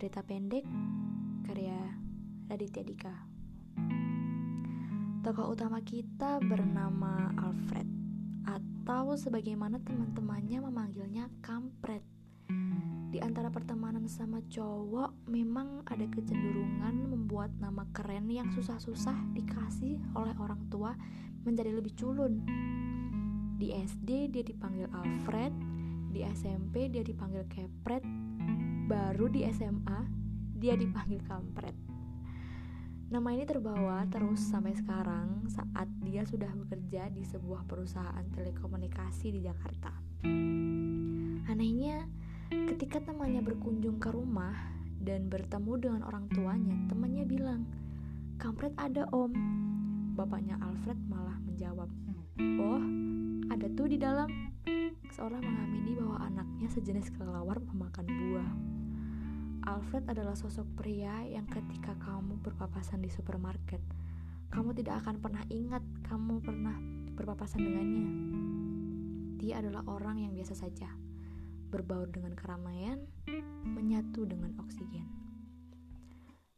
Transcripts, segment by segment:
Cerita pendek karya Raditya Dika. Tokoh utama kita bernama Alfred atau sebagaimana teman-temannya memanggilnya Kampret. Di antara pertemanan sama cowok memang ada kecenderungan membuat nama keren yang susah-susah dikasih oleh orang tua menjadi lebih culun. Di SD dia dipanggil Alfred, di SMP dia dipanggil Kepret, baru di SMA dia dipanggil kampret. Nama ini terbawa terus sampai sekarang saat dia sudah bekerja di sebuah perusahaan telekomunikasi di Jakarta. Anehnya, ketika temannya berkunjung ke rumah dan bertemu dengan orang tuanya, temannya bilang, "Kampret ada, Om." Bapaknya Alfred malah menjawab, "Oh, ada tuh di dalam." Seolah mengamini bahwa anaknya sejenis kelelawar memakan buah. Alfred adalah sosok pria yang ketika kamu berpapasan di supermarket, kamu tidak akan pernah ingat kamu pernah berpapasan dengannya. Dia adalah orang yang biasa saja, berbaur dengan keramaian, menyatu dengan oksigen.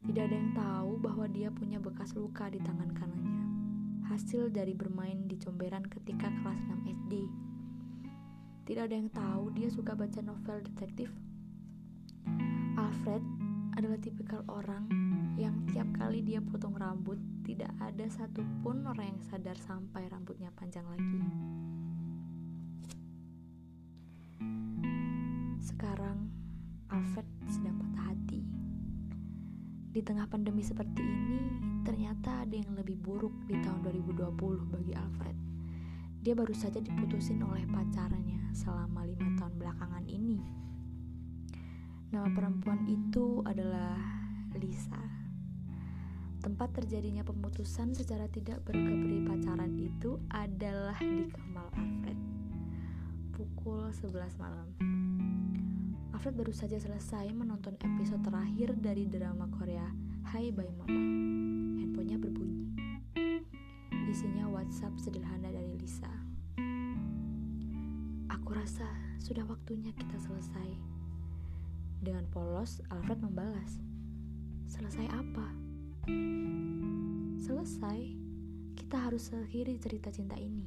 Tidak ada yang tahu bahwa dia punya bekas luka di tangan kanannya, hasil dari bermain di comberan ketika kelas 6 SD. Tidak ada yang tahu dia suka baca novel detektif Alfred adalah tipikal orang yang tiap kali dia potong rambut tidak ada satupun orang yang sadar sampai rambutnya panjang lagi. Sekarang Alfred sedang patah hati. Di tengah pandemi seperti ini, ternyata ada yang lebih buruk di tahun 2020 bagi Alfred. Dia baru saja diputusin oleh pacarnya selama lima tahun belakangan ini Nama perempuan itu adalah Lisa. Tempat terjadinya pemutusan secara tidak berkeberi pacaran itu adalah di kamar Alfred. Pukul 11 malam. Alfred baru saja selesai menonton episode terakhir dari drama Korea Hai Bye Mama. Handphonenya berbunyi. Isinya WhatsApp sederhana dari Lisa. Aku rasa sudah waktunya kita selesai dengan polos, Alfred membalas, "Selesai apa?" "Selesai. Kita harus akhiri cerita cinta ini."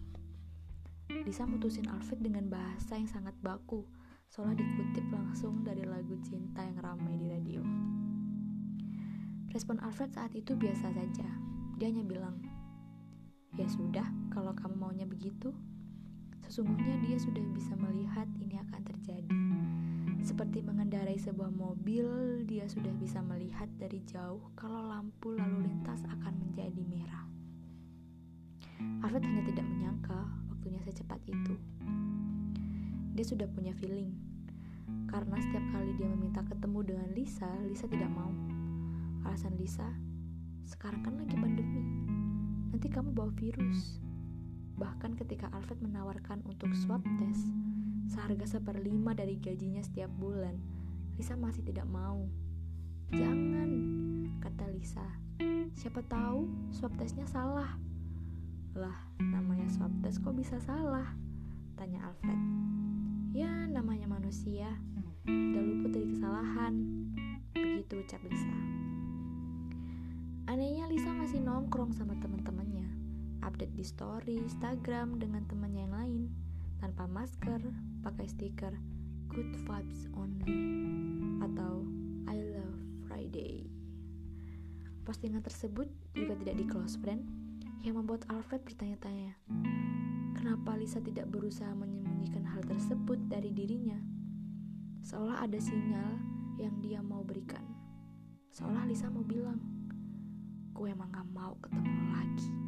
Lisa mutusin Alfred dengan bahasa yang sangat baku, seolah dikutip langsung dari lagu cinta yang ramai di radio. Respon Alfred saat itu biasa saja. Dia hanya bilang, "Ya sudah, kalau kamu maunya begitu." Sesungguhnya dia sudah bisa melihat ini akan terjadi. Seperti mengendarai sebuah mobil, dia sudah bisa melihat dari jauh kalau lampu lalu lintas akan menjadi merah. Alfred hanya tidak menyangka waktunya secepat itu. Dia sudah punya feeling, karena setiap kali dia meminta ketemu dengan Lisa, Lisa tidak mau. Alasan Lisa, sekarang kan lagi pandemi, nanti kamu bawa virus. Bahkan ketika Alfred menawarkan untuk swab test, seharga seperlima dari gajinya setiap bulan. Lisa masih tidak mau. Jangan, kata Lisa. Siapa tahu swab tesnya salah. Lah, namanya swab tes kok bisa salah? Tanya Alfred. Ya, namanya manusia. Tidak luput dari kesalahan. Begitu ucap Lisa. Anehnya Lisa masih nongkrong sama teman-temannya. Update di story Instagram dengan temannya yang lain tanpa masker, pakai stiker good vibes only atau I love Friday. Postingan tersebut juga tidak di close friend yang membuat Alfred bertanya-tanya, kenapa Lisa tidak berusaha menyembunyikan hal tersebut dari dirinya? Seolah ada sinyal yang dia mau berikan. Seolah Lisa mau bilang, gue emang gak mau ketemu lagi.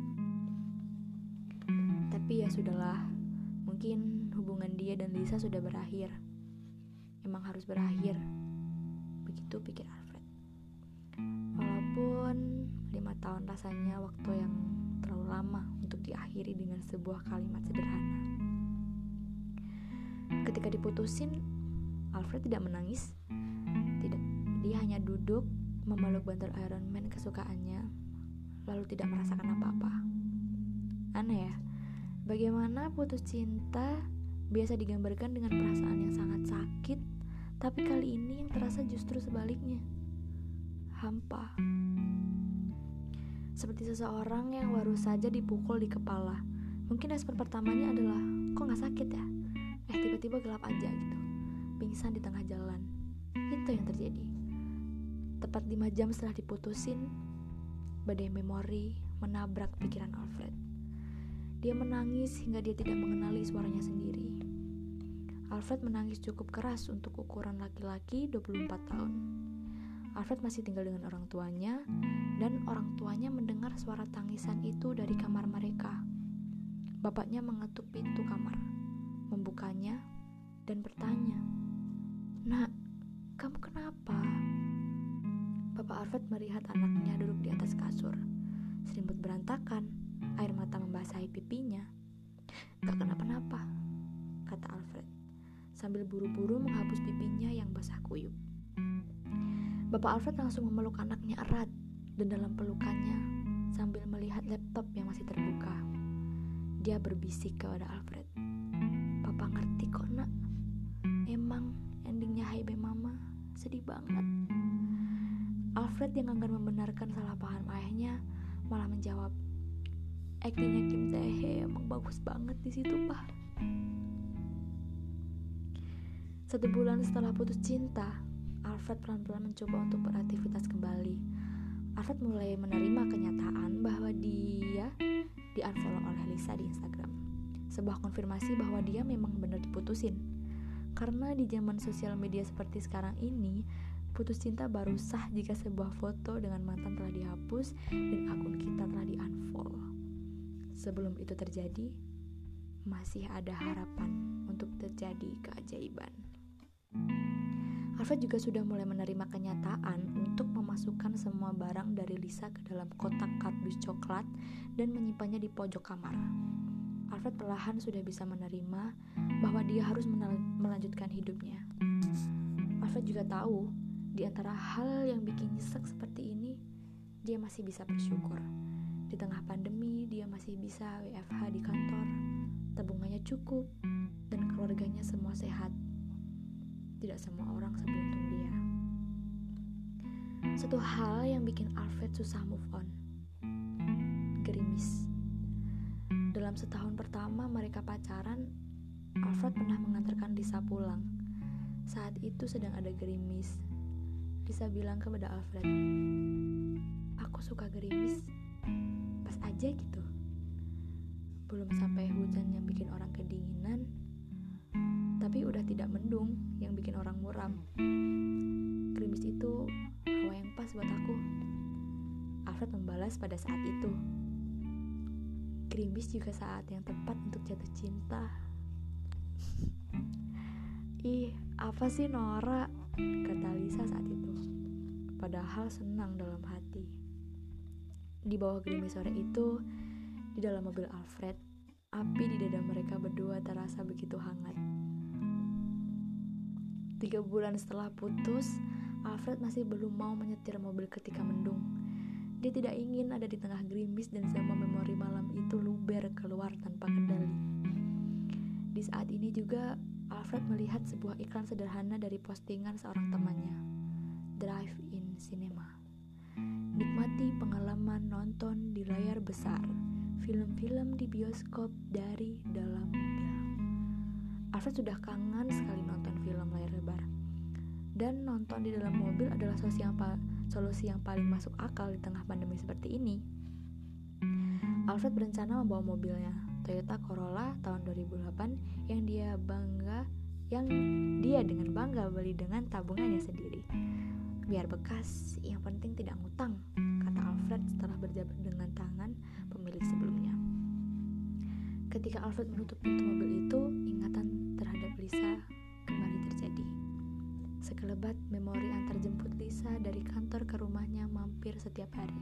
Tapi ya sudahlah, Mungkin hubungan dia dan Lisa sudah berakhir. Emang harus berakhir. Begitu pikir Alfred. Walaupun lima tahun rasanya waktu yang terlalu lama untuk diakhiri dengan sebuah kalimat sederhana. Ketika diputusin, Alfred tidak menangis. Tidak, dia hanya duduk memeluk bantal Iron Man kesukaannya, lalu tidak merasakan apa-apa. Aneh ya, Bagaimana putus cinta biasa digambarkan dengan perasaan yang sangat sakit, tapi kali ini yang terasa justru sebaliknya. hampa. Seperti seseorang yang baru saja dipukul di kepala. Mungkin respon pertamanya adalah, kok gak sakit ya? Eh tiba-tiba gelap aja gitu. Pingsan di tengah jalan. Itu yang terjadi. Tepat lima jam setelah diputusin, badai memori menabrak pikiran Alfred. Dia menangis hingga dia tidak mengenali suaranya sendiri. Alfred menangis cukup keras untuk ukuran laki-laki 24 tahun. Alfred masih tinggal dengan orang tuanya, dan orang tuanya mendengar suara tangisan itu dari kamar mereka. Bapaknya mengetuk pintu kamar, membukanya, dan bertanya, "Nak, kamu kenapa?" Bapak Alfred melihat anaknya duduk di atas kasur, selimut berantakan, air mata membasahi pipinya. "Gak kenapa-napa," kata Alfred, sambil buru-buru menghapus pipinya yang basah kuyup. Bapak Alfred langsung memeluk anaknya erat dan dalam pelukannya sambil melihat laptop yang masih terbuka. Dia berbisik kepada Alfred. Papa ngerti kok nak. Emang endingnya Hai Mama sedih banget. Alfred yang enggan membenarkan salah paham ayahnya malah menjawab, Aktingnya Kim Tae emang bagus banget di situ, Pak. Satu bulan setelah putus cinta, Alfred pelan-pelan mencoba untuk beraktivitas kembali. Alfred mulai menerima kenyataan bahwa dia di unfollow oleh Lisa di Instagram. Sebuah konfirmasi bahwa dia memang benar diputusin. Karena di zaman sosial media seperti sekarang ini, putus cinta baru sah jika sebuah foto dengan mantan telah dihapus dan akun kita telah di-unfollow. Sebelum itu terjadi, masih ada harapan untuk terjadi keajaiban. Alfred juga sudah mulai menerima kenyataan untuk memasukkan semua barang dari Lisa ke dalam kotak kardus coklat dan menyimpannya di pojok kamar. Alfred perlahan sudah bisa menerima bahwa dia harus melanjutkan hidupnya. Alfred juga tahu, di antara hal yang bikin nyesek seperti ini, dia masih bisa bersyukur. Di tengah pandemi, dia masih bisa WFH di kantor, tabungannya cukup, dan keluarganya semua sehat tidak semua orang seberuntung dia. Satu hal yang bikin Alfred susah move on. Gerimis. Dalam setahun pertama mereka pacaran, Alfred pernah mengantarkan Lisa pulang. Saat itu sedang ada gerimis. Lisa bilang kepada Alfred, Aku suka gerimis. Pas aja gitu. Belum sampai hujan yang bikin orang kedinginan, tapi udah tidak mendung yang bikin orang muram. Krimis itu hawa yang pas buat aku. Alfred membalas pada saat itu. Krimis juga saat yang tepat untuk jatuh cinta. Ih, apa sih Nora? Kata Lisa saat itu. Padahal senang dalam hati. Di bawah gerimis sore itu, di dalam mobil Alfred, api di dada mereka berdua terasa begitu hangat. Tiga bulan setelah putus, Alfred masih belum mau menyetir mobil ketika mendung. Dia tidak ingin ada di tengah gerimis dan semua memori malam itu luber keluar tanpa kendali. Di saat ini juga, Alfred melihat sebuah iklan sederhana dari postingan seorang temannya, Drive in Cinema. Nikmati pengalaman nonton di layar besar, film-film di bioskop dari dalam mobil. Alfred sudah kangen sekali nonton film layar lebar. Dan nonton di dalam mobil adalah solusi yang, solusi yang paling masuk akal di tengah pandemi seperti ini. Alfred berencana membawa mobilnya, Toyota Corolla tahun 2008 yang dia bangga yang dia dengan bangga beli dengan tabungannya sendiri. Biar bekas, yang penting tidak ngutang, Alfred setelah berjabat dengan tangan pemilik sebelumnya. Ketika Alfred menutup pintu mobil itu, ingatan terhadap Lisa kembali terjadi. Sekelebat memori antar jemput Lisa dari kantor ke rumahnya mampir setiap hari.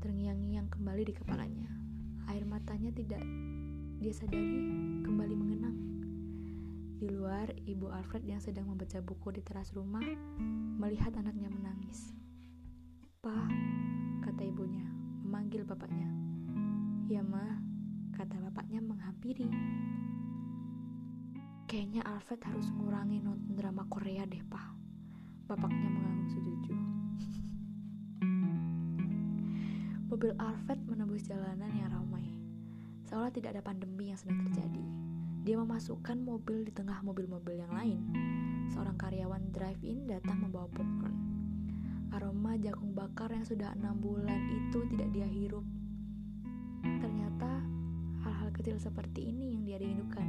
Terngiang-ngiang kembali di kepalanya. Air matanya tidak dia sadari kembali mengenang. Di luar, ibu Alfred yang sedang membaca buku di teras rumah melihat anaknya menangis apa? kata ibunya, memanggil bapaknya. Ya mah, kata bapaknya menghampiri. Kayaknya Alfred harus ngurangi nonton drama Korea deh, Pak. Bapaknya mengangguk setuju. Mobil Alfred menembus jalanan yang ramai. Seolah tidak ada pandemi yang sedang terjadi. Dia memasukkan mobil di tengah mobil-mobil yang lain. Seorang karyawan drive-in datang membawa popcorn. Aroma jagung bakar yang sudah enam bulan itu tidak dia hirup. Ternyata hal-hal kecil seperti ini yang dia rindukan.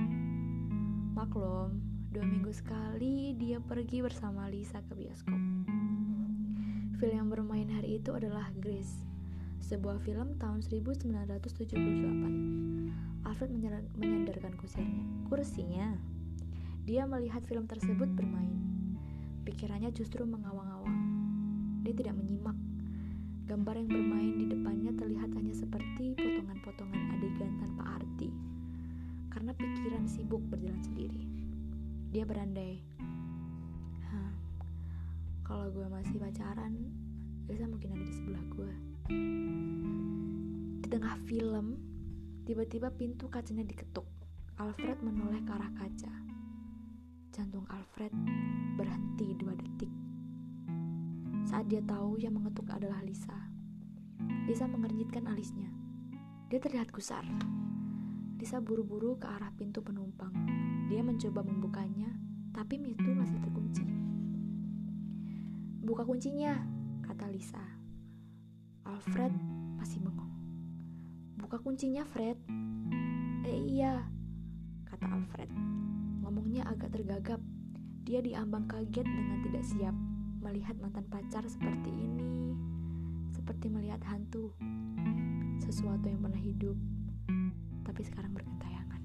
Maklum, dua minggu sekali dia pergi bersama Lisa ke bioskop. Film yang bermain hari itu adalah Grace, sebuah film tahun 1978. Alfred menyandarkan kursinya. kursinya. Dia melihat film tersebut bermain. Pikirannya justru mengawang-awang. Dia tidak menyimak. Gambar yang bermain di depannya terlihat hanya seperti potongan-potongan adegan tanpa arti. Karena pikiran sibuk berjalan sendiri. Dia berandai, kalau gue masih pacaran Lisa mungkin ada di sebelah gue di tengah film tiba-tiba pintu kacanya diketuk Alfred menoleh ke arah kaca jantung Alfred berhenti dua detik saat dia tahu yang mengetuk adalah Lisa Lisa mengernyitkan alisnya dia terlihat gusar Lisa buru-buru ke arah pintu penumpang dia mencoba membukanya tapi pintu masih terkunci Buka kuncinya, kata Lisa. Alfred masih bengong. Buka kuncinya, Fred. Eh iya, kata Alfred. Ngomongnya agak tergagap. Dia diambang kaget dengan tidak siap melihat mantan pacar seperti ini. Seperti melihat hantu. Sesuatu yang pernah hidup, tapi sekarang bergentayangan.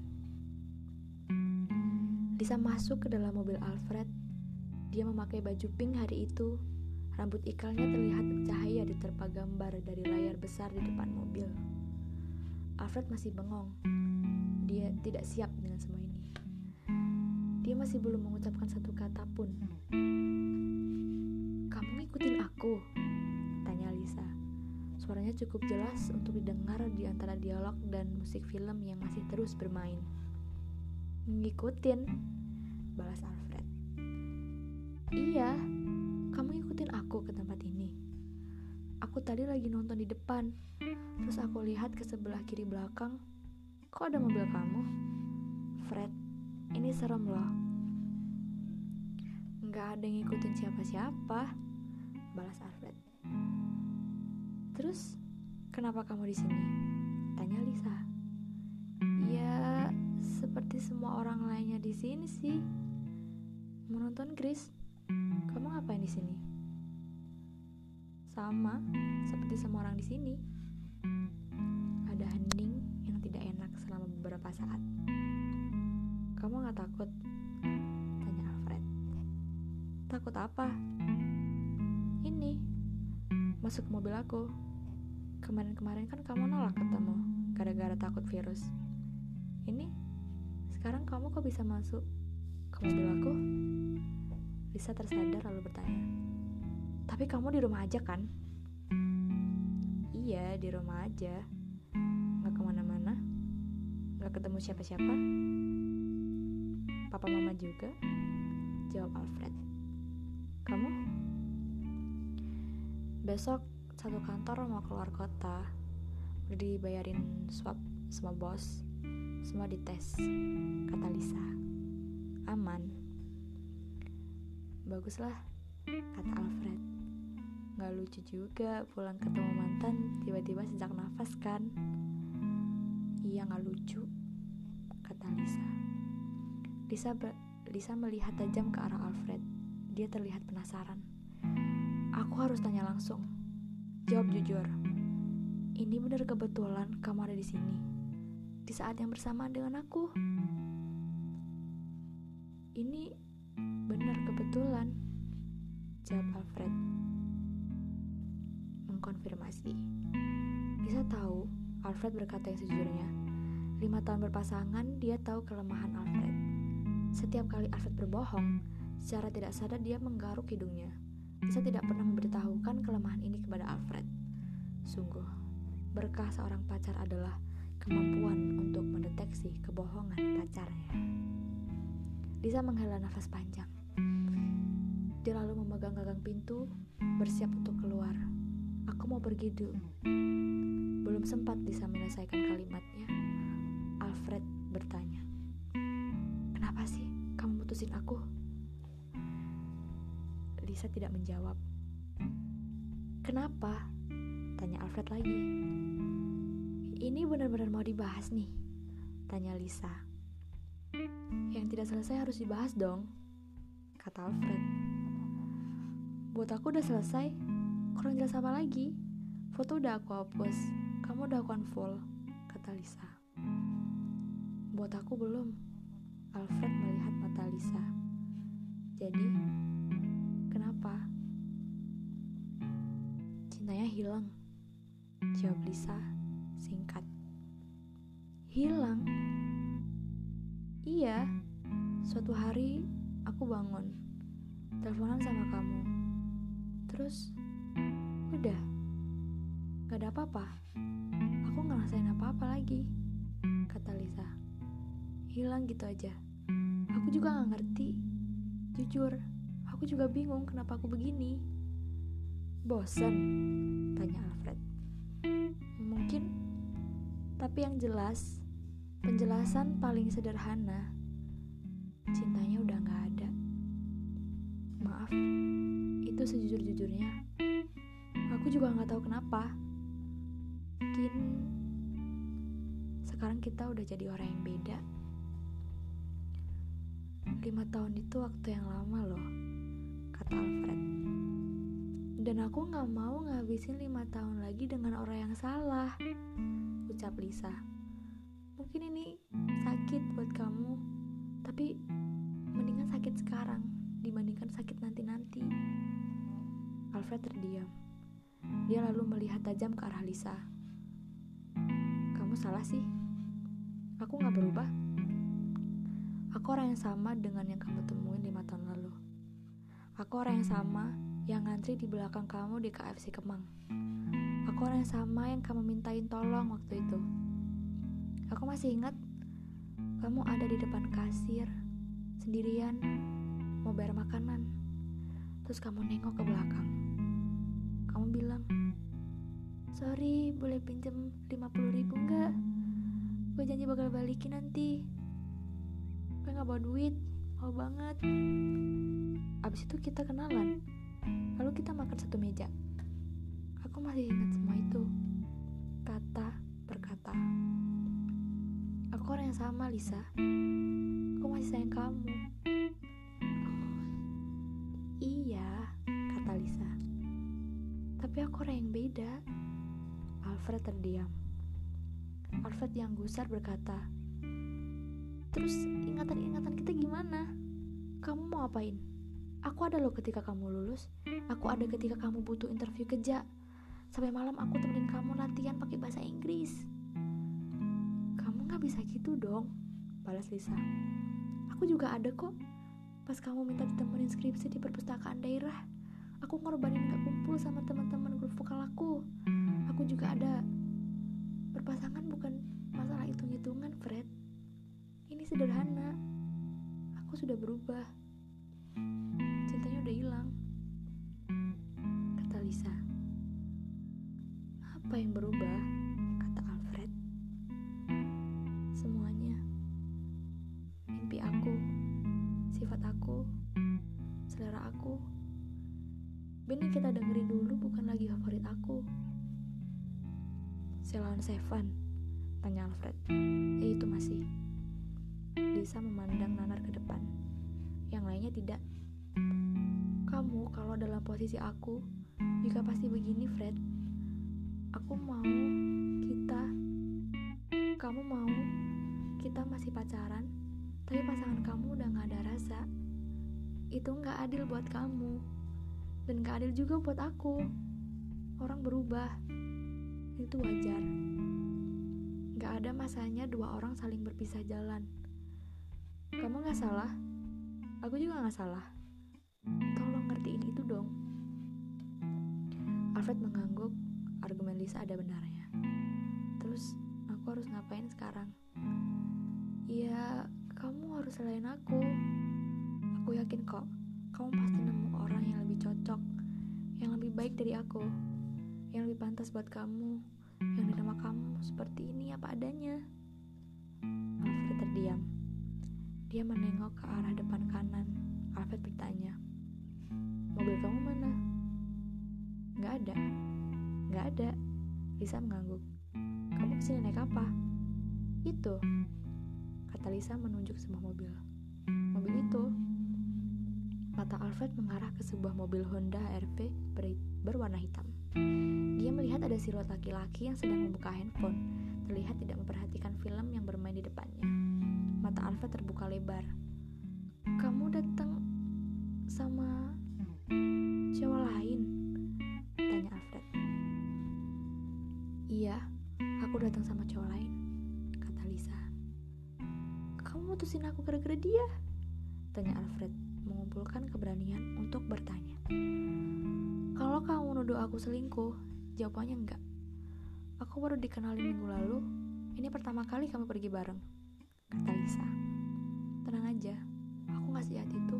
Lisa masuk ke dalam mobil Alfred. Dia memakai baju pink hari itu Rambut ikalnya terlihat bercahaya diterpa gambar dari layar besar di depan mobil. Alfred masih bengong. Dia tidak siap dengan semua ini. Dia masih belum mengucapkan satu kata pun. Ngikutin aku? Tanya Lisa. Suaranya cukup jelas untuk didengar di antara dialog dan musik film yang masih terus bermain. Ngikutin, balas Alfred. Iya, kamu ikutin aku ke tempat ini. Aku tadi lagi nonton di depan, terus aku lihat ke sebelah kiri belakang. Kok ada mobil kamu? Fred, ini serem loh. Nggak ada yang ngikutin siapa-siapa, balas Alfred. Terus, kenapa kamu di sini? Tanya Lisa. Ya, seperti semua orang lainnya di sini sih. Menonton Chris kamu ngapain di sini? Sama, seperti semua orang di sini. Ada hening yang tidak enak selama beberapa saat. Kamu nggak takut? Tanya Alfred. Takut apa? Masuk mobil aku. Kemarin-kemarin kan kamu nolak ketemu, gara-gara takut virus. Ini, sekarang kamu kok bisa masuk ke mobil aku? Lisa tersadar lalu bertanya, Tapi kamu di rumah aja kan? Iya, di rumah aja. Gak ke mana-mana. Gak ketemu siapa-siapa. Papa mama juga? Jawab Alfred. Kamu? Besok satu kantor mau keluar kota. Udah dibayarin swab sama bos. Semua dites, kata Lisa. Aman. Baguslah, kata Alfred. Gak lucu juga pulang ketemu mantan tiba-tiba sejak nafas kan? Iya gak lucu, kata Lisa. Lisa, Lisa melihat tajam ke arah Alfred. Dia terlihat penasaran. Aku harus tanya langsung. Jawab jujur. Ini benar kebetulan kamu ada di sini. Di saat yang bersamaan dengan aku. Ini Benar kebetulan, jawab Alfred. Mengkonfirmasi. Bisa tahu, Alfred berkata yang sejujurnya. Lima tahun berpasangan, dia tahu kelemahan Alfred. Setiap kali Alfred berbohong, secara tidak sadar dia menggaruk hidungnya. Lisa tidak pernah memberitahukan kelemahan ini kepada Alfred. Sungguh, berkah seorang pacar adalah kemampuan untuk mendeteksi kebohongan pacarnya. Lisa menghela nafas panjang. Dia lalu memegang gagang pintu, bersiap untuk keluar. Aku mau pergi dulu. Belum sempat bisa menyelesaikan kalimatnya, Alfred bertanya, "Kenapa sih kamu mutusin aku?" Lisa tidak menjawab. "Kenapa?" tanya Alfred lagi. "Ini benar-benar mau dibahas nih," tanya Lisa. "Yang tidak selesai harus dibahas dong," kata Alfred. "Buat aku udah selesai. Kurang jelas apa lagi? Foto udah aku hapus. Kamu udah aku unfollow," kata Lisa. Buat aku belum. Alfred melihat mata Lisa. Jadi, Cintanya hilang. Jawab Lisa singkat. Hilang? Iya. Suatu hari aku bangun, teleponan sama kamu. Terus, udah. Gak ada apa-apa. Aku ngerasain apa-apa lagi, kata Lisa. Hilang gitu aja. Aku juga gak ngerti. Jujur, aku juga bingung kenapa aku begini. Bosan? Tanya Alfred. Mungkin, tapi yang jelas, penjelasan paling sederhana, cintanya udah gak ada. Maaf, itu sejujur-jujurnya. Aku juga gak tahu kenapa. Mungkin sekarang kita udah jadi orang yang beda. Lima tahun itu waktu yang lama loh, kata Alfred. Dan aku gak mau ngabisin lima tahun lagi dengan orang yang salah, ucap Lisa. Mungkin ini sakit buat kamu, tapi mendingan sakit sekarang dibandingkan sakit nanti-nanti. Alfred terdiam. Dia lalu melihat tajam ke arah Lisa. Kamu salah sih. Aku gak berubah. Aku orang yang sama dengan yang kamu temuin lima tahun lalu. Aku orang yang sama yang ngantri di belakang kamu di KFC Kemang. Aku orang yang sama yang kamu mintain tolong waktu itu. Aku masih ingat kamu ada di depan kasir sendirian mau bayar makanan. Terus kamu nengok ke belakang. Kamu bilang, Sorry, boleh pinjem 50 ribu nggak? Gue janji bakal balikin nanti. Gue gak bawa duit, mau banget. Abis itu kita kenalan. Lalu kita makan satu meja. Aku masih ingat semua itu. Kata per kata. Aku orang yang sama, Lisa. Aku masih sayang kamu. Iya, kata Lisa. Tapi aku orang yang beda. Alfred terdiam. Alfred yang gusar berkata, Terus ingatan-ingatan kita gimana? Kamu mau apain? Aku ada loh ketika kamu lulus. Aku ada ketika kamu butuh interview kerja. Sampai malam aku temenin kamu latihan pakai bahasa Inggris. Kamu gak bisa gitu dong, balas Lisa. Aku juga ada kok. Pas kamu minta ditemenin skripsi di perpustakaan daerah, aku ngorbanin gak kumpul sama teman-teman grup vokal aku. Aku juga ada. Berpasangan bukan masalah hitung-hitungan, Fred. Ini sederhana. Aku sudah berubah. Aku, selera aku. Band kita dengerin dulu bukan lagi favorit aku. Ceylon Seven, tanya Alfred. Ya itu masih. Lisa memandang Nanar ke depan. Yang lainnya tidak. Kamu kalau dalam posisi aku juga pasti begini, Fred. Aku mau kita kamu mau kita masih pacaran, tapi pasangan kamu udah gak ada rasa. Itu gak adil buat kamu. Dan gak adil juga buat aku. Orang berubah. Itu wajar. Gak ada masanya dua orang saling berpisah jalan. Kamu gak salah, aku juga gak salah. Tolong ngertiin itu dong. Alfred mengangguk, argumen Lisa ada benarnya. Terus, aku harus ngapain sekarang? Ya, kamu harus selain aku. Aku yakin kok, kamu pasti nemu orang yang lebih cocok, yang lebih baik dari aku, yang lebih pantas buat kamu, yang dinamakan kamu seperti ini apa adanya. Alfred terdiam. Dia menengok ke arah depan kanan. Alfred bertanya, Mobil kamu mana? Gak ada. Gak ada. Lisa mengangguk. Kamu ke sini naik apa? Itu. Kata Lisa menunjuk sebuah mobil. Mobil itu. Mata Alfred mengarah ke sebuah mobil Honda HRV berwarna hitam. Dia melihat ada siluet laki-laki yang sedang membuka handphone. Terlihat tidak memperhatikan film yang bermain di depannya. Mata Alfred terbuka lebar. Kamu datang dia? Tanya Alfred, mengumpulkan keberanian untuk bertanya. Kalau kamu nuduh aku selingkuh, jawabannya enggak. Aku baru dikenali minggu lalu, ini pertama kali kamu pergi bareng, kata Lisa. Tenang aja, aku nggak sejahat itu.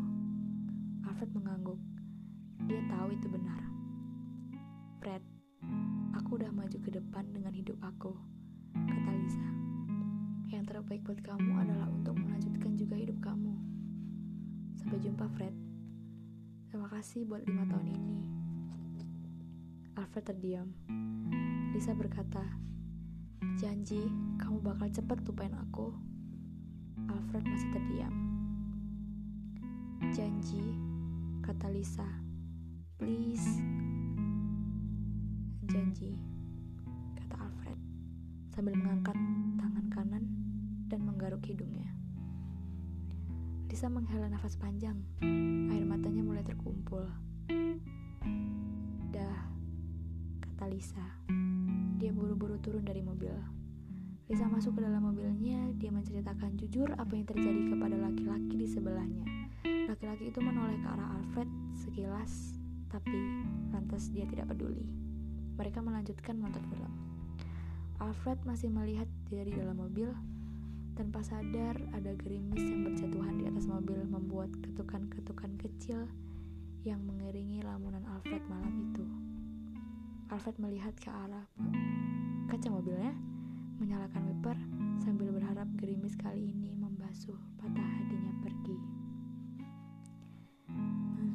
Alfred mengangguk. Dia tahu itu benar. Fred, aku udah maju ke depan dengan hidup aku, kata Lisa. Yang terbaik buat kamu adalah untuk melanjutkan juga hidup kamu. Sampai jumpa, Fred. Terima kasih buat lima tahun ini. Alfred terdiam. Lisa berkata, Janji, kamu bakal cepat lupain aku. Alfred masih terdiam. Janji, kata Lisa. Please. Janji, kata Alfred sambil mengangkat tangan kanan dan menggaruk hidungnya. Lisa menghela nafas panjang. Air matanya mulai terkumpul. Dah, kata Lisa. Dia buru-buru turun dari mobil. Lisa masuk ke dalam mobilnya, dia menceritakan jujur apa yang terjadi kepada laki-laki di sebelahnya. Laki-laki itu menoleh ke arah Alfred sekilas, tapi lantas dia tidak peduli. Mereka melanjutkan menonton film. Alfred masih melihat dari dalam mobil, tanpa sadar ada gerimis yang berjatuhan di atas mobil membuat ketukan-ketukan kecil yang mengiringi lamunan Alfred malam itu. Alfred melihat ke arah kaca mobilnya, menyalakan wiper sambil berharap gerimis kali ini membasuh patah hatinya pergi.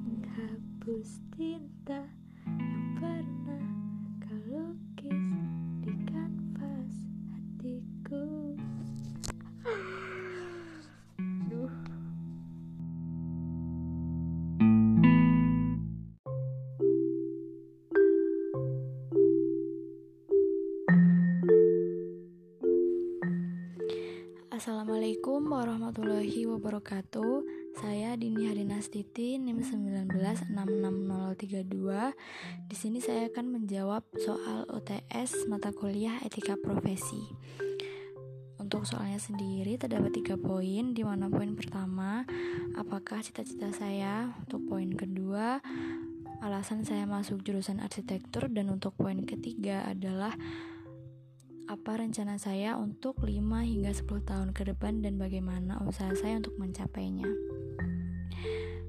Menghapus tinta yang pernah warahmatullahi wabarakatuh. Saya Dini Harinastiti NIM 1966032 Di sini saya akan menjawab soal UTS mata kuliah etika profesi. Untuk soalnya sendiri terdapat tiga poin. Di mana poin pertama Apakah cita-cita saya? Untuk poin kedua Alasan saya masuk jurusan arsitektur. Dan untuk poin ketiga adalah apa rencana saya untuk 5 hingga 10 tahun ke depan dan bagaimana usaha saya untuk mencapainya.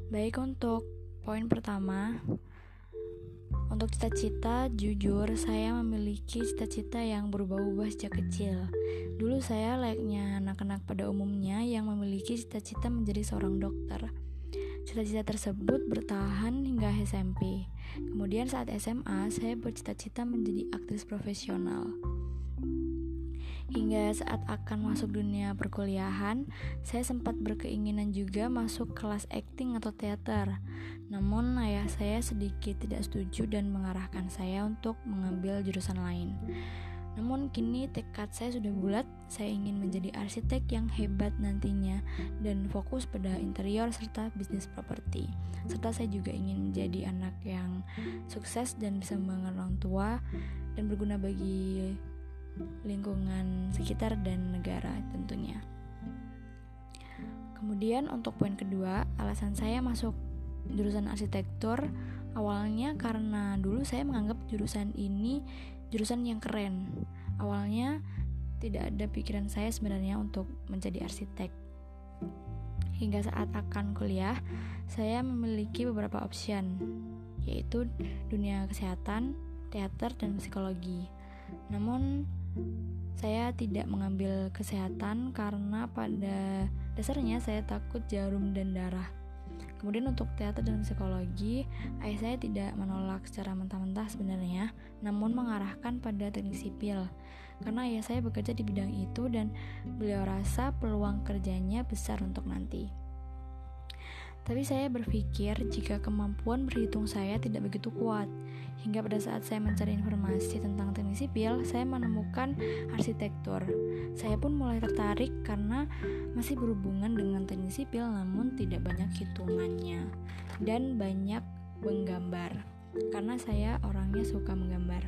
Baik untuk poin pertama, untuk cita-cita, jujur saya memiliki cita-cita yang berubah-ubah sejak kecil. Dulu saya layaknya anak-anak pada umumnya yang memiliki cita-cita menjadi seorang dokter. Cita-cita tersebut bertahan hingga SMP. Kemudian saat SMA, saya bercita-cita menjadi aktris profesional. Hingga saat akan masuk dunia perkuliahan, saya sempat berkeinginan juga masuk kelas acting atau teater. Namun ayah saya sedikit tidak setuju dan mengarahkan saya untuk mengambil jurusan lain. Namun kini tekad saya sudah bulat, saya ingin menjadi arsitek yang hebat nantinya dan fokus pada interior serta bisnis properti. Serta saya juga ingin menjadi anak yang sukses dan bisa membanggakan orang tua dan berguna bagi lingkungan sekitar dan negara tentunya. Kemudian untuk poin kedua, alasan saya masuk jurusan arsitektur awalnya karena dulu saya menganggap jurusan ini jurusan yang keren. Awalnya tidak ada pikiran saya sebenarnya untuk menjadi arsitek. Hingga saat akan kuliah, saya memiliki beberapa option, yaitu dunia kesehatan, teater, dan psikologi. Namun, saya tidak mengambil kesehatan karena pada dasarnya saya takut jarum dan darah. Kemudian untuk teater dan psikologi, ayah saya tidak menolak secara mentah-mentah sebenarnya, namun mengarahkan pada teknik sipil. Karena ayah saya bekerja di bidang itu dan beliau rasa peluang kerjanya besar untuk nanti. Tapi saya berpikir jika kemampuan berhitung saya tidak begitu kuat, Hingga pada saat saya mencari informasi tentang teknik sipil, saya menemukan arsitektur. Saya pun mulai tertarik karena masih berhubungan dengan teknik sipil namun tidak banyak hitungannya dan banyak menggambar. Karena saya orangnya suka menggambar.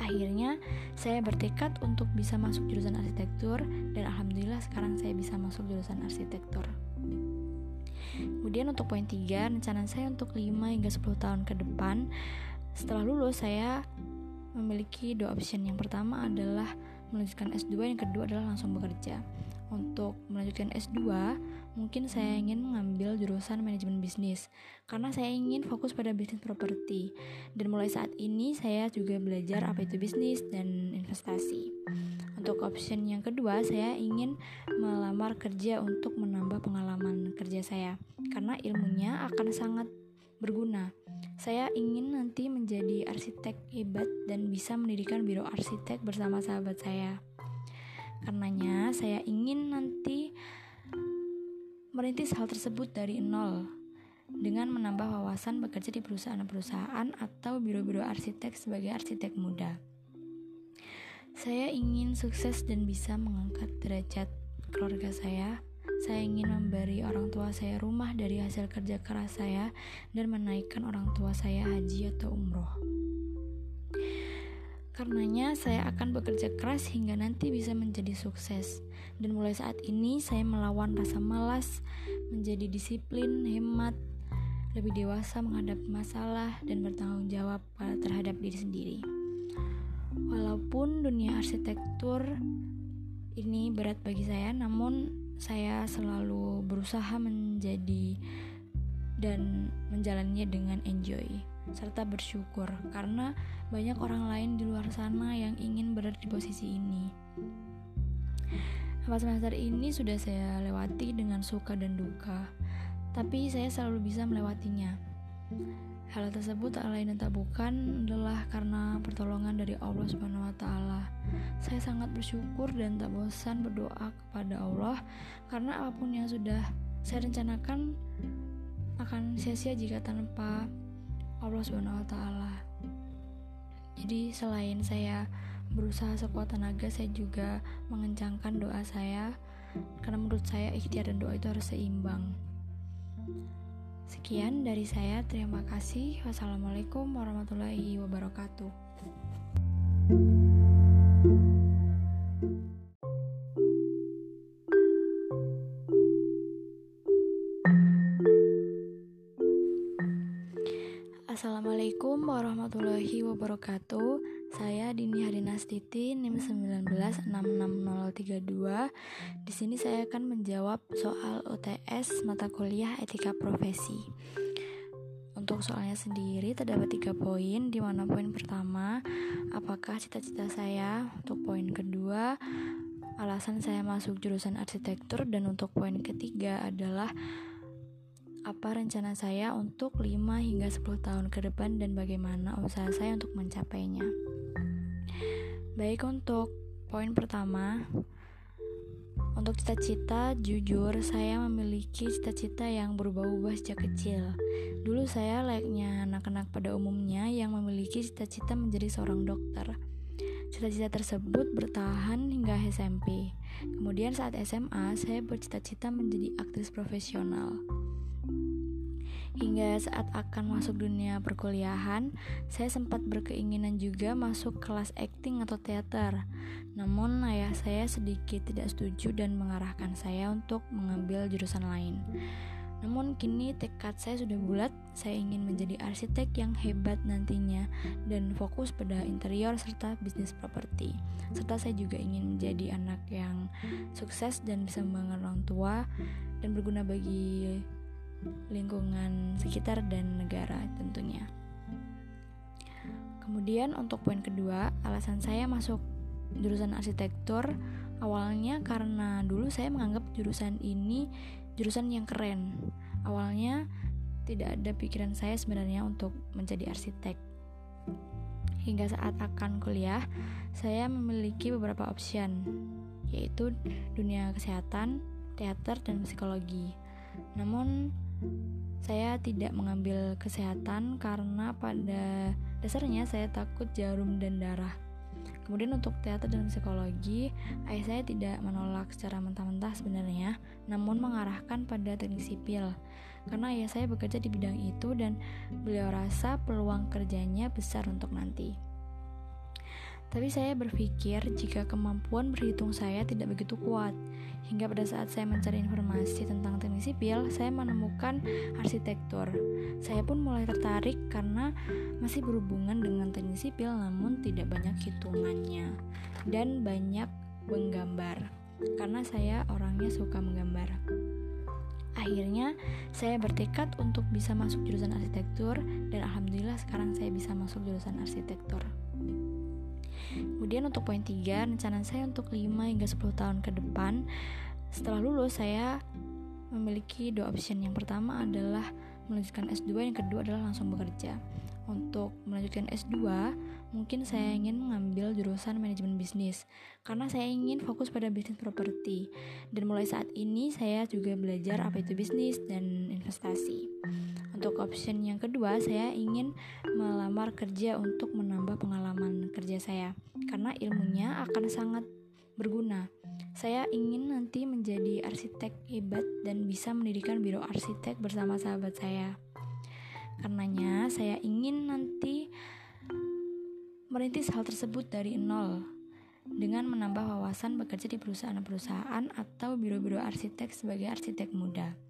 Akhirnya, saya bertekad untuk bisa masuk jurusan arsitektur dan alhamdulillah sekarang saya bisa masuk jurusan arsitektur. Kemudian untuk poin 3, rencana saya untuk 5 hingga 10 tahun ke depan setelah lulus saya memiliki dua option. Yang pertama adalah melanjutkan S2, yang kedua adalah langsung bekerja. Untuk melanjutkan S2, mungkin saya ingin mengambil jurusan manajemen bisnis karena saya ingin fokus pada bisnis properti. Dan mulai saat ini saya juga belajar apa itu bisnis dan investasi. Untuk option yang kedua, saya ingin melamar kerja untuk menambah pengalaman kerja saya karena ilmunya akan sangat berguna. Saya ingin nanti menjadi arsitek hebat dan bisa mendirikan biro arsitek bersama sahabat saya. Karenanya, saya ingin nanti merintis hal tersebut dari nol dengan menambah wawasan bekerja di perusahaan-perusahaan atau biro-biro arsitek sebagai arsitek muda. Saya ingin sukses dan bisa mengangkat derajat keluarga saya. Saya ingin memberi orang tua saya rumah dari hasil kerja keras saya dan menaikkan orang tua saya haji atau umroh. Karenanya, saya akan bekerja keras hingga nanti bisa menjadi sukses. Dan mulai saat ini, saya melawan rasa malas, menjadi disiplin, hemat, lebih dewasa menghadapi masalah, dan bertanggung jawab terhadap diri sendiri. Walaupun dunia arsitektur ini berat bagi saya, namun saya selalu berusaha menjadi dan menjalannya dengan enjoy serta bersyukur karena banyak orang lain di luar sana yang ingin berada di posisi ini. Empat semester ini sudah saya lewati dengan suka dan duka, tapi saya selalu bisa melewatinya. Hal tersebut tak lain dan tak bukan adalah karena pertolongan dari Allah Subhanahu wa taala. Saya sangat bersyukur dan tak bosan berdoa kepada Allah karena apa pun yang sudah saya rencanakan akan sia-sia jika tanpa Allah Subhanahu wa taala. Jadi selain saya berusaha sekuat tenaga, saya juga mengencangkan doa saya karena menurut saya ikhtiar dan doa itu harus seimbang. Sekian dari saya, terima kasih. Wassalamualaikum warahmatullahi wabarakatuh. Assalamualaikum warahmatullahi wabarakatuh. Saya Dini Harinastiti NIM 1966032. Di sini saya akan menjawab soal UTS mata kuliah Etika Profesi. Untuk soalnya sendiri terdapat tiga poin, di mana poin pertama, apakah cita-cita saya? Untuk poin kedua, alasan saya masuk jurusan arsitektur dan untuk poin ketiga adalah apa rencana saya untuk 5 hingga 10 tahun ke depan dan bagaimana usaha saya untuk mencapainya. Baik untuk poin pertama, untuk cita-cita, jujur saya memiliki cita-cita yang berubah-ubah sejak kecil. Dulu saya layaknya anak-anak pada umumnya yang memiliki cita-cita menjadi seorang dokter. Cita-cita tersebut bertahan hingga SMP. Kemudian saat SMA, saya bercita-cita menjadi aktris profesional. Hingga saat akan masuk dunia perkuliahan, saya sempat berkeinginan juga masuk kelas acting atau teater. Namun ayah saya sedikit tidak setuju dan mengarahkan saya untuk mengambil jurusan lain. Namun kini tekad saya sudah bulat, saya ingin menjadi arsitek yang hebat nantinya dan fokus pada interior serta bisnis properti. Serta saya juga ingin menjadi anak yang sukses dan bisa membangun orang tua dan berguna bagi lingkungan sekitar dan negara tentunya. Kemudian untuk poin kedua, alasan saya masuk jurusan arsitektur awalnya karena dulu saya menganggap jurusan ini jurusan yang keren. Awalnya tidak ada pikiran saya sebenarnya untuk menjadi arsitek. Hingga saat akan kuliah, saya memiliki beberapa option, yaitu dunia kesehatan, teater, dan psikologi. Namun, saya tidak mengambil kesehatan karena pada dasarnya saya takut jarum dan darah. Kemudian untuk teater dan psikologi, ayah saya tidak menolak secara mentah-mentah sebenarnya, namun mengarahkan pada teknik sipil. Karena ayah saya bekerja di bidang itu dan beliau rasa peluang kerjanya besar untuk nanti. Tapi saya berpikir jika kemampuan berhitung saya tidak begitu kuat, hingga pada saat saya mencari informasi tentang teknik sipil, saya menemukan arsitektur. Saya pun mulai tertarik karena masih berhubungan dengan teknik sipil namun tidak banyak hitungannya dan banyak menggambar. Karena saya orangnya suka menggambar. Akhirnya, saya bertekad untuk bisa masuk jurusan arsitektur dan alhamdulillah sekarang saya bisa masuk jurusan arsitektur. Kemudian untuk poin 3, rencana saya untuk 5 hingga 10 tahun ke depan setelah lulus saya memiliki dua option. Yang pertama adalah melanjutkan S2, yang kedua adalah langsung bekerja. Untuk melanjutkan S2, mungkin saya ingin mengambil jurusan manajemen bisnis karena saya ingin fokus pada bisnis properti. Dan mulai saat ini saya juga belajar apa itu bisnis dan investasi. Untuk option yang kedua, saya ingin melamar kerja untuk menambah pengalaman kerja saya karena ilmunya akan sangat berguna. Saya ingin nanti menjadi arsitek hebat dan bisa mendirikan biro arsitek bersama sahabat saya. Karenanya, saya ingin nanti merintis hal tersebut dari nol dengan menambah wawasan bekerja di perusahaan-perusahaan atau biro-biro arsitek sebagai arsitek muda.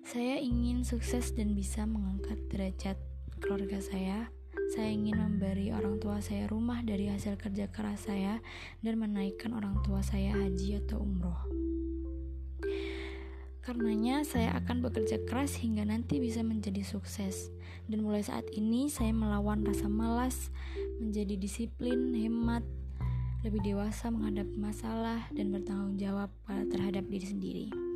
Saya ingin sukses dan bisa mengangkat derajat keluarga saya. Saya ingin memberi orang tua saya rumah dari hasil kerja keras saya dan menaikkan orang tua saya haji atau umroh. Karenanya, saya akan bekerja keras hingga nanti bisa menjadi sukses. Dan mulai saat ini, saya melawan rasa malas, menjadi disiplin, hemat, lebih dewasa menghadapi masalah, dan bertanggung jawab terhadap diri sendiri.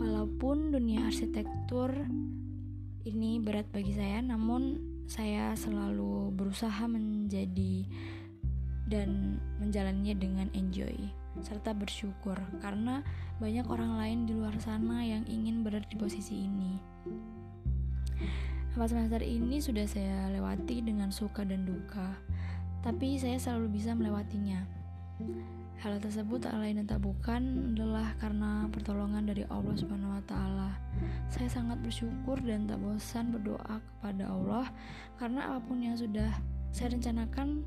Walaupun dunia arsitektur ini berat bagi saya, namun saya selalu berusaha menjadi dan menjalannya dengan enjoy serta bersyukur karena banyak orang lain di luar sana yang ingin berada di posisi ini. Empat semester ini sudah saya lewati dengan suka dan duka, tapi saya selalu bisa melewatinya. Hal tersebut tak lain dan tak bukan adalah karena pertolongan dari Allah Subhanahu wa taala. Saya sangat bersyukur dan tak bosan berdoa kepada Allah karena apa pun yang sudah saya rencanakan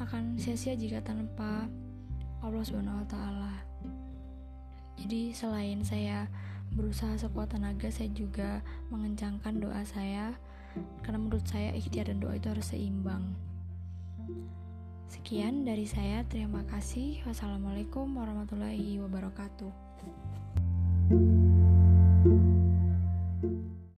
akan sia-sia jika tanpa Allah Subhanahu wa taala. Jadi selain saya berusaha sekuat tenaga, saya juga mengencangkan doa saya karena menurut saya ikhtiar dan doa itu harus seimbang. Sekian dari saya, terima kasih. Wassalamualaikum warahmatullahi wabarakatuh.